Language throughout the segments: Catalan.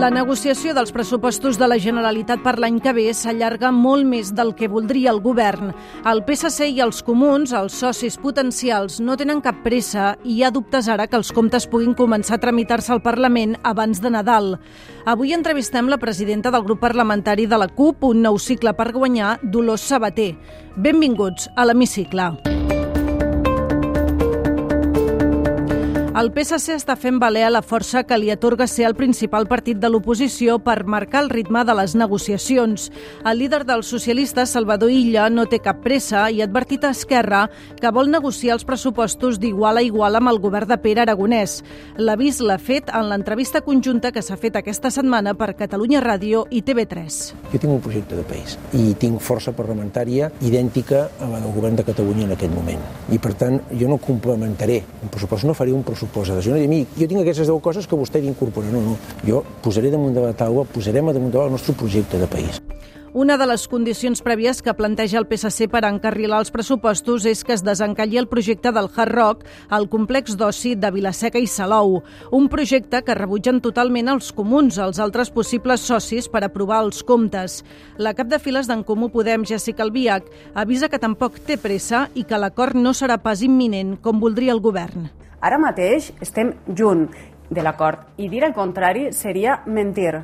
La negociació dels pressupostos de la Generalitat per l'any que ve s'allarga molt més del que voldria el govern. El PSC i els comuns, els socis potencials, no tenen cap pressa i hi ha dubtes ara que els comptes puguin començar a tramitar-se al Parlament abans de Nadal. Avui entrevistem la presidenta del grup parlamentari de la CUP, un nou cicle per guanyar, Dolors Sabater. Benvinguts a l'Hemicicle. El PSC està fent valer la força que li atorga ser el principal partit de l'oposició per marcar el ritme de les negociacions. El líder dels socialistes, Salvador Illa, no té cap pressa i ha advertit a Esquerra que vol negociar els pressupostos d'igual a igual amb el govern de Pere Aragonès. L'avís l'ha fet en l'entrevista conjunta que s'ha fet aquesta setmana per Catalunya Ràdio i TV3. Jo tinc un projecte de país i tinc força parlamentària idèntica a la del govern de Catalunya en aquest moment. I, per tant, jo no complementaré un pressupost, no faré un pressupost pressupost. Jo no dir, jo tinc aquestes 10 coses que vostè ha d'incorporar. No, no. Jo posaré damunt de la taula, posarem a damunt de el nostre projecte de país. Una de les condicions prèvies que planteja el PSC per encarrilar els pressupostos és que es desencalli el projecte del Hard Rock al complex d'oci de Vilaseca i Salou, un projecte que rebutgen totalment els comuns, els altres possibles socis per aprovar els comptes. La cap de files d'en Comú Podem, Jessica Albiach, avisa que tampoc té pressa i que l'acord no serà pas imminent com voldria el govern. Ara mateix estem junt de l'acord i dir el contrari seria mentir.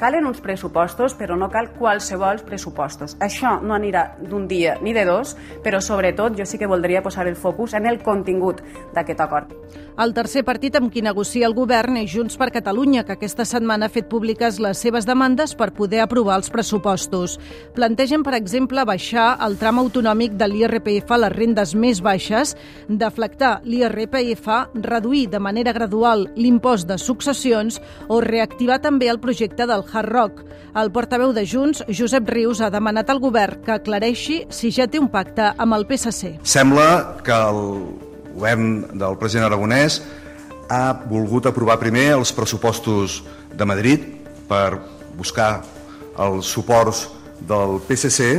Calen uns pressupostos, però no cal qualsevol pressupostos. Això no anirà d'un dia ni de dos, però sobretot jo sí que voldria posar el focus en el contingut d'aquest acord. El tercer partit amb qui negocia el govern és Junts per Catalunya, que aquesta setmana ha fet públiques les seves demandes per poder aprovar els pressupostos. Plantegen, per exemple, baixar el tram autonòmic de l'IRPF a les rendes més baixes, deflectar l'IRPF, reduir de manera gradual l'impost de successions o reactivar també el projecte del Hard Rock. El portaveu de Junts, Josep Rius, ha demanat al govern que aclareixi si ja té un pacte amb el PSC. Sembla que el govern del president Aragonès ha volgut aprovar primer els pressupostos de Madrid per buscar els suports del PSC.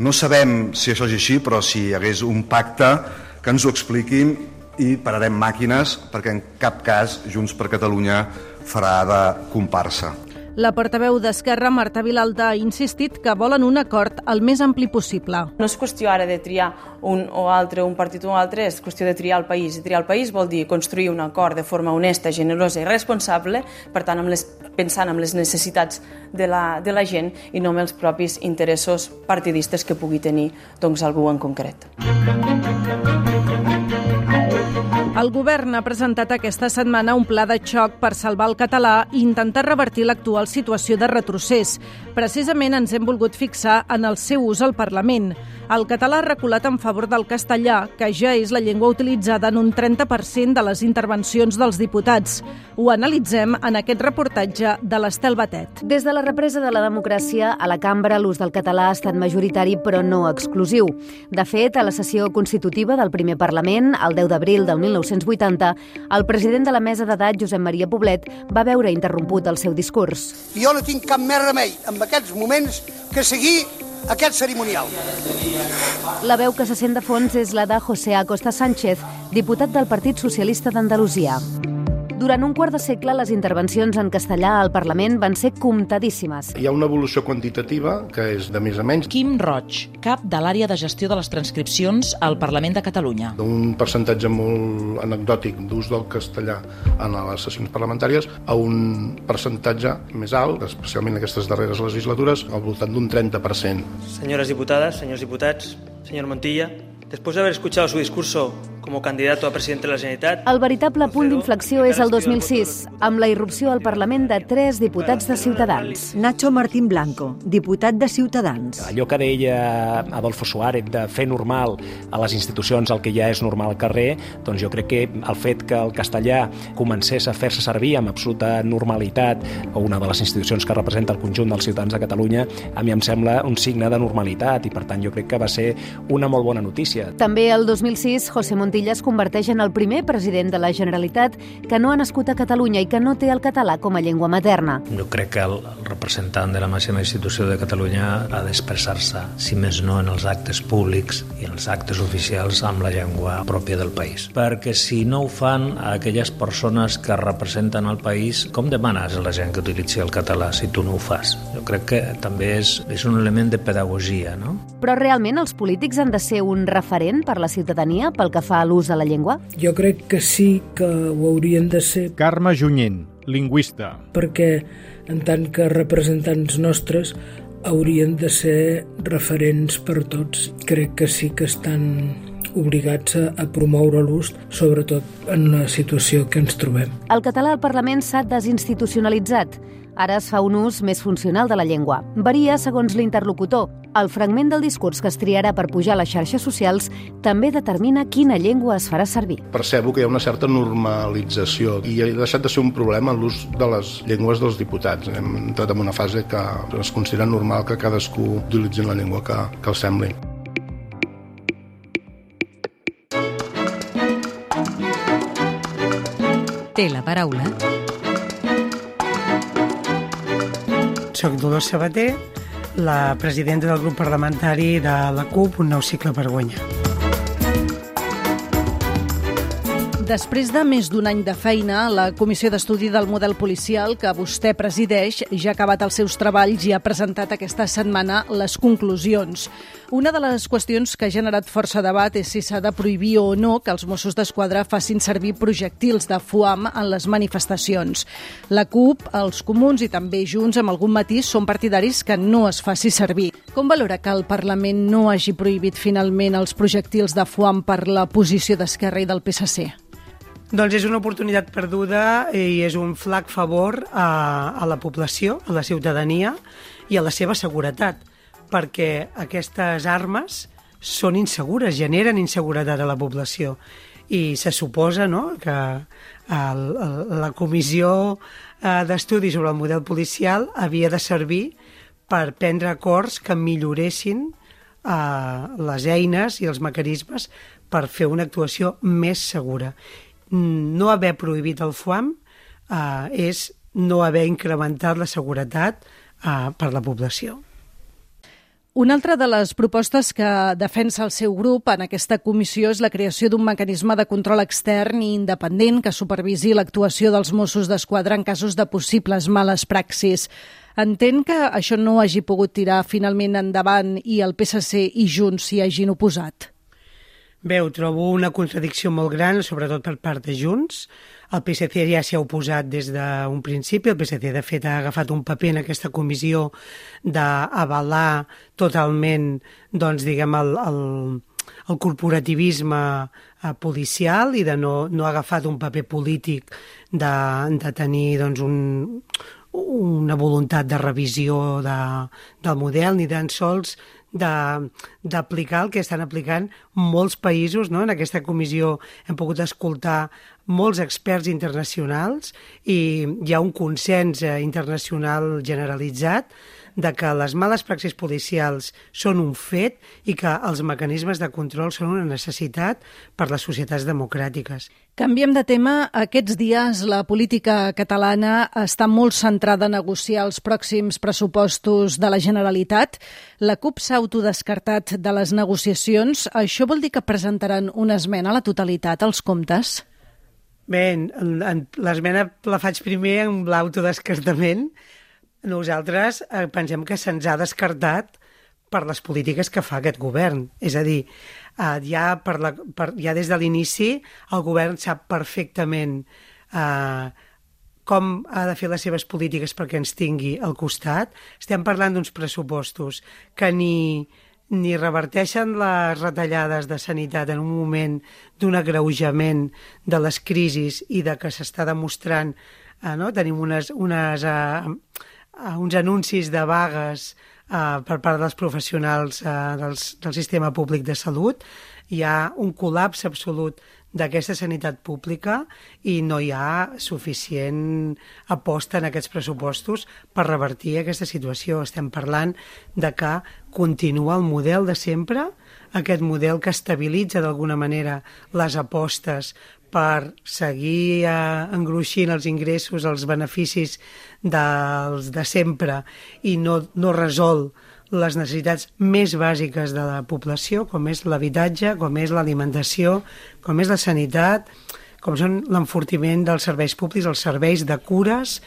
No sabem si això és així, però si hi hagués un pacte que ens ho expliquin i pararem màquines perquè en cap cas Junts per Catalunya farà de comparsa. La portaveu d'Esquerra, Marta Vilalta, ha insistit que volen un acord el més ampli possible. No és qüestió ara de triar un o altre, un partit o un altre, és qüestió de triar el país. I triar el país vol dir construir un acord de forma honesta, generosa i responsable, per tant, amb les, pensant en les necessitats de la, de la gent i no amb els propis interessos partidistes que pugui tenir doncs, algú en concret. El govern ha presentat aquesta setmana un pla de xoc per salvar el català i intentar revertir l'actual situació de retrocés. Precisament ens hem volgut fixar en el seu ús al Parlament. El català ha reculat en favor del castellà, que ja és la llengua utilitzada en un 30% de les intervencions dels diputats. Ho analitzem en aquest reportatge de l'Estel Batet. Des de la represa de la democràcia, a la cambra l'ús del català ha estat majoritari però no exclusiu. De fet, a la sessió constitutiva del primer Parlament, el 10 d'abril del 1980, el president de la mesa d'edat, Josep Maria Poblet, va veure interromput el seu discurs. Jo no tinc cap més remei en aquests moments que seguir aquest cerimonial. La veu que se sent de fons és la de José Acosta Sánchez, diputat del Partit Socialista d'Andalusia. Durant un quart de segle, les intervencions en castellà al Parlament van ser comptadíssimes. Hi ha una evolució quantitativa, que és de més a menys. Quim Roig, cap de l'àrea de gestió de les transcripcions al Parlament de Catalunya. D'un percentatge molt anecdòtic d'ús del castellà en les sessions parlamentàries a un percentatge més alt, especialment en aquestes darreres legislatures, al voltant d'un 30%. Senyores diputades, senyors diputats, señor Montilla, después de haber escuchado su discurso como candidato a presidente de la Generalitat... El veritable punt d'inflexió és el 2006, amb la irrupció al Parlament de tres diputats de Ciutadans. Nacho Martín Blanco, diputat de Ciutadans. Allò que deia Adolfo Suárez de fer normal a les institucions el que ja és normal al carrer, doncs jo crec que el fet que el castellà comencés a fer-se servir amb absoluta normalitat o una de les institucions que representa el conjunt dels ciutadans de Catalunya, a mi em sembla un signe de normalitat i per tant jo crec que va ser una molt bona notícia. També el 2006, José Montilla Montilla es converteix en el primer president de la Generalitat que no ha nascut a Catalunya i que no té el català com a llengua materna. Jo crec que el, representant de la màxima institució de Catalunya ha d'expressar-se, si més no en els actes públics i en els actes oficials amb la llengua pròpia del país. Perquè si no ho fan aquelles persones que representen el país, com demanes a la gent que utilitzi el català si tu no ho fas? Jo crec que també és, és un element de pedagogia, no? Però realment els polítics han de ser un referent per la ciutadania pel que fa a l'ús de la llengua? Jo crec que sí que ho haurien de ser. Carme Junyent, lingüista. Perquè en tant que representants nostres haurien de ser referents per tots. Crec que sí que estan obligats a, a promoure l'ús, sobretot en la situació que ens trobem. El català al Parlament s'ha desinstitucionalitzat. Ara es fa un ús més funcional de la llengua. Varia segons l'interlocutor. El fragment del discurs que es triarà per pujar a les xarxes socials també determina quina llengua es farà servir. Percebo que hi ha una certa normalització i ha deixat de ser un problema l'ús de les llengües dels diputats. Hem entrat en una fase que es considera normal que cadascú utilitzi la llengua que, que els sembli. Té la paraula Soc Dolors Sabater, la presidenta del grup parlamentari de la CUP, un nou cicle per guanyar. Després de més d'un any de feina, la Comissió d'Estudi del Model Policial, que vostè presideix, ja ha acabat els seus treballs i ha presentat aquesta setmana les conclusions. Una de les qüestions que ha generat força debat és si s'ha de prohibir o no que els Mossos d'Esquadra facin servir projectils de foam en les manifestacions. La CUP, els comuns i també Junts, amb algun matís, són partidaris que no es faci servir. Com valora que el Parlament no hagi prohibit finalment els projectils de foam per la posició d'Esquerra i del PSC? Doncs és una oportunitat perduda i és un flac favor a, a la població, a la ciutadania i a la seva seguretat, perquè aquestes armes són insegures, generen inseguretat a la població. I se suposa no, que el, el, la comissió eh, d'estudi sobre el model policial havia de servir per prendre acords que milloressin eh, les eines i els mecanismes per fer una actuació més segura no haver prohibit el FUAM eh, és no haver incrementat la seguretat eh, per la població. Una altra de les propostes que defensa el seu grup en aquesta comissió és la creació d'un mecanisme de control extern i independent que supervisi l'actuació dels Mossos d'Esquadra en casos de possibles males praxis. Entén que això no hagi pogut tirar finalment endavant i el PSC i Junts s'hi hagin oposat? Bé, ho trobo una contradicció molt gran, sobretot per part de Junts. El PSC ja s'hi ha oposat des d'un principi. El PSC, de fet, ha agafat un paper en aquesta comissió d'avalar totalment, doncs, diguem, el, el, el corporativisme eh, policial i de no, no ha agafat un paper polític de, de tenir doncs, un, una voluntat de revisió de, del model ni tan sols d'aplicar el que estan aplicant molts països. No? En aquesta comissió hem pogut escoltar molts experts internacionals i hi ha un consens eh, internacional generalitzat de que les males praxis policials són un fet i que els mecanismes de control són una necessitat per les societats democràtiques. Canviem de tema. Aquests dies la política catalana està molt centrada a negociar els pròxims pressupostos de la Generalitat. La CUP s'ha autodescartat de les negociacions. Això vol dir que presentaran una esmena a la totalitat als comptes? Bé, l'esmena la faig primer amb l'autodescartament. Nosaltres eh, pensem que se'ns ha descartat per les polítiques que fa aquest govern. És a dir, eh, ja, per la, per, ja des de l'inici el govern sap perfectament eh, com ha de fer les seves polítiques perquè ens tingui al costat. Estem parlant d'uns pressupostos que ni, ni reverteixen les retallades de sanitat en un moment d'un agreujament de les crisis i de que s'està demostrant eh, no? tenim unes, unes eh, uh, uns anuncis de vagues uh, per part dels professionals uh, dels, del sistema públic de salut. Hi ha un col·lapse absolut d'aquesta sanitat pública i no hi ha suficient aposta en aquests pressupostos per revertir aquesta situació. Estem parlant de que continua el model de sempre, aquest model que estabilitza d'alguna manera les apostes per seguir eh, engruixint els ingressos, els beneficis dels de sempre i no, no resol les necessitats més bàsiques de la població, com és l'habitatge, com és l'alimentació, com és la sanitat, com són l'enfortiment dels serveis públics, els serveis de cures,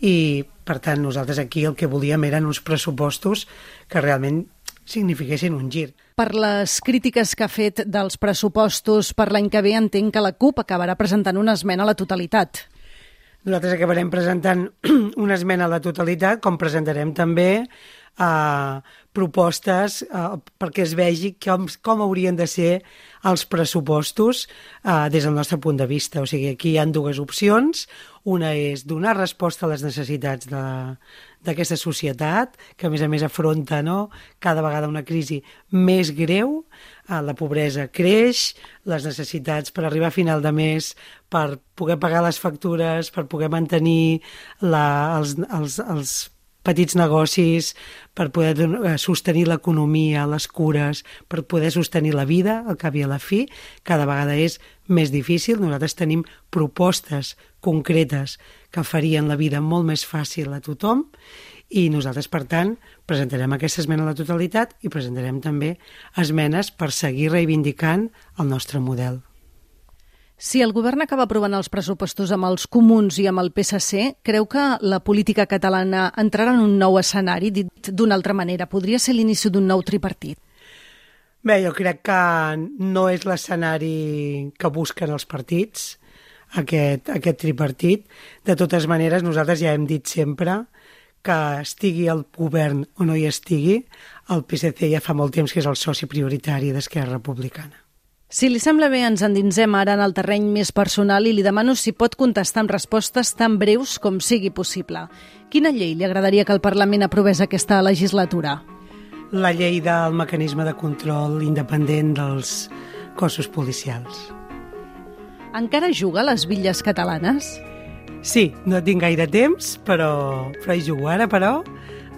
i, per tant, nosaltres aquí el que volíem eren uns pressupostos que realment signifiquessin un gir. Per les crítiques que ha fet dels pressupostos per l'any que ve, entenc que la CUP acabarà presentant una esmena a la totalitat. Nosaltres acabarem presentant una esmena a la totalitat, com presentarem també eh, propostes eh, perquè es vegi com, com haurien de ser els pressupostos eh, des del nostre punt de vista. O sigui, aquí hi han dues opcions. Una és donar resposta a les necessitats d'aquesta societat, que a més a més afronta no, cada vegada una crisi més greu, eh, la pobresa creix, les necessitats per arribar a final de mes, per poder pagar les factures, per poder mantenir la, els, els, els petits negocis, per poder eh, sostenir l'economia, les cures, per poder sostenir la vida, al cap i a la fi, cada vegada és més difícil. Nosaltres tenim propostes concretes que farien la vida molt més fàcil a tothom i nosaltres, per tant, presentarem aquesta esmena a la totalitat i presentarem també esmenes per seguir reivindicant el nostre model. Si el govern acaba aprovant els pressupostos amb els comuns i amb el PSC, creu que la política catalana entrarà en un nou escenari, dit d'una altra manera? Podria ser l'inici d'un nou tripartit? Bé, jo crec que no és l'escenari que busquen els partits, aquest, aquest tripartit. De totes maneres, nosaltres ja hem dit sempre que estigui el govern o no hi estigui, el PSC ja fa molt temps que és el soci prioritari d'Esquerra Republicana. Si li sembla bé, ens endinsem ara en el terreny més personal i li demano si pot contestar amb respostes tan breus com sigui possible. Quina llei li agradaria que el Parlament aprovés aquesta legislatura? La llei del mecanisme de control independent dels cossos policials. Encara juga a les villes catalanes? Sí, no tinc gaire temps, però, però hi jugo ara, però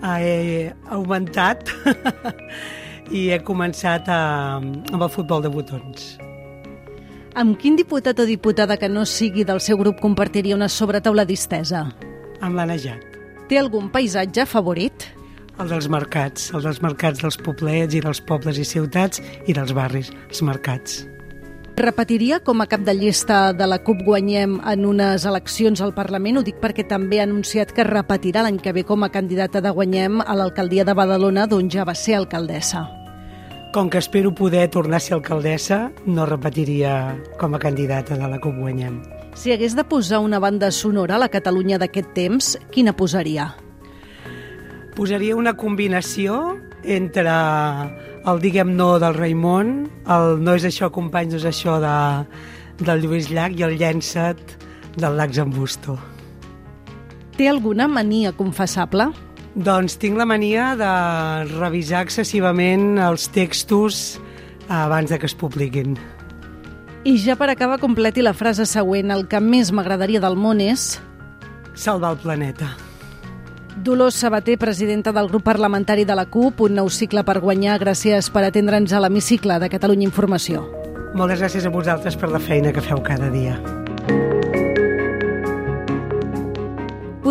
he augmentat i he començat a, amb el futbol de botons. Amb quin diputat o diputada que no sigui del seu grup compartiria una sobretaula distesa? Amb l'Anna Jac. Té algun paisatge favorit? El dels mercats, el dels mercats dels poblets i dels pobles i ciutats i dels barris, els mercats. Repetiria com a cap de llista de la CUP Guanyem en unes eleccions al Parlament? Ho dic perquè també ha anunciat que repetirà l'any que ve com a candidata de Guanyem a l'alcaldia de Badalona, d'on ja va ser alcaldessa. Com que espero poder tornar a ser alcaldessa, no repetiria com a candidata de la CUP Guanyem. Si hagués de posar una banda sonora a la Catalunya d'aquest temps, quina posaria? Posaria una combinació entre el diguem no del Raimon, el no és això company, no és això de, del Lluís Llach i el llençat del Lacs Busto. Té alguna mania confessable? Doncs tinc la mania de revisar excessivament els textos abans de que es publiquin. I ja per acabar, completi la frase següent. El que més m'agradaria del món és... Salvar el planeta. Dolors Sabater, presidenta del grup parlamentari de la CUP, un nou cicle per guanyar. Gràcies per atendre'ns a l'hemicicle de Catalunya Informació. Moltes gràcies a vosaltres per la feina que feu cada dia.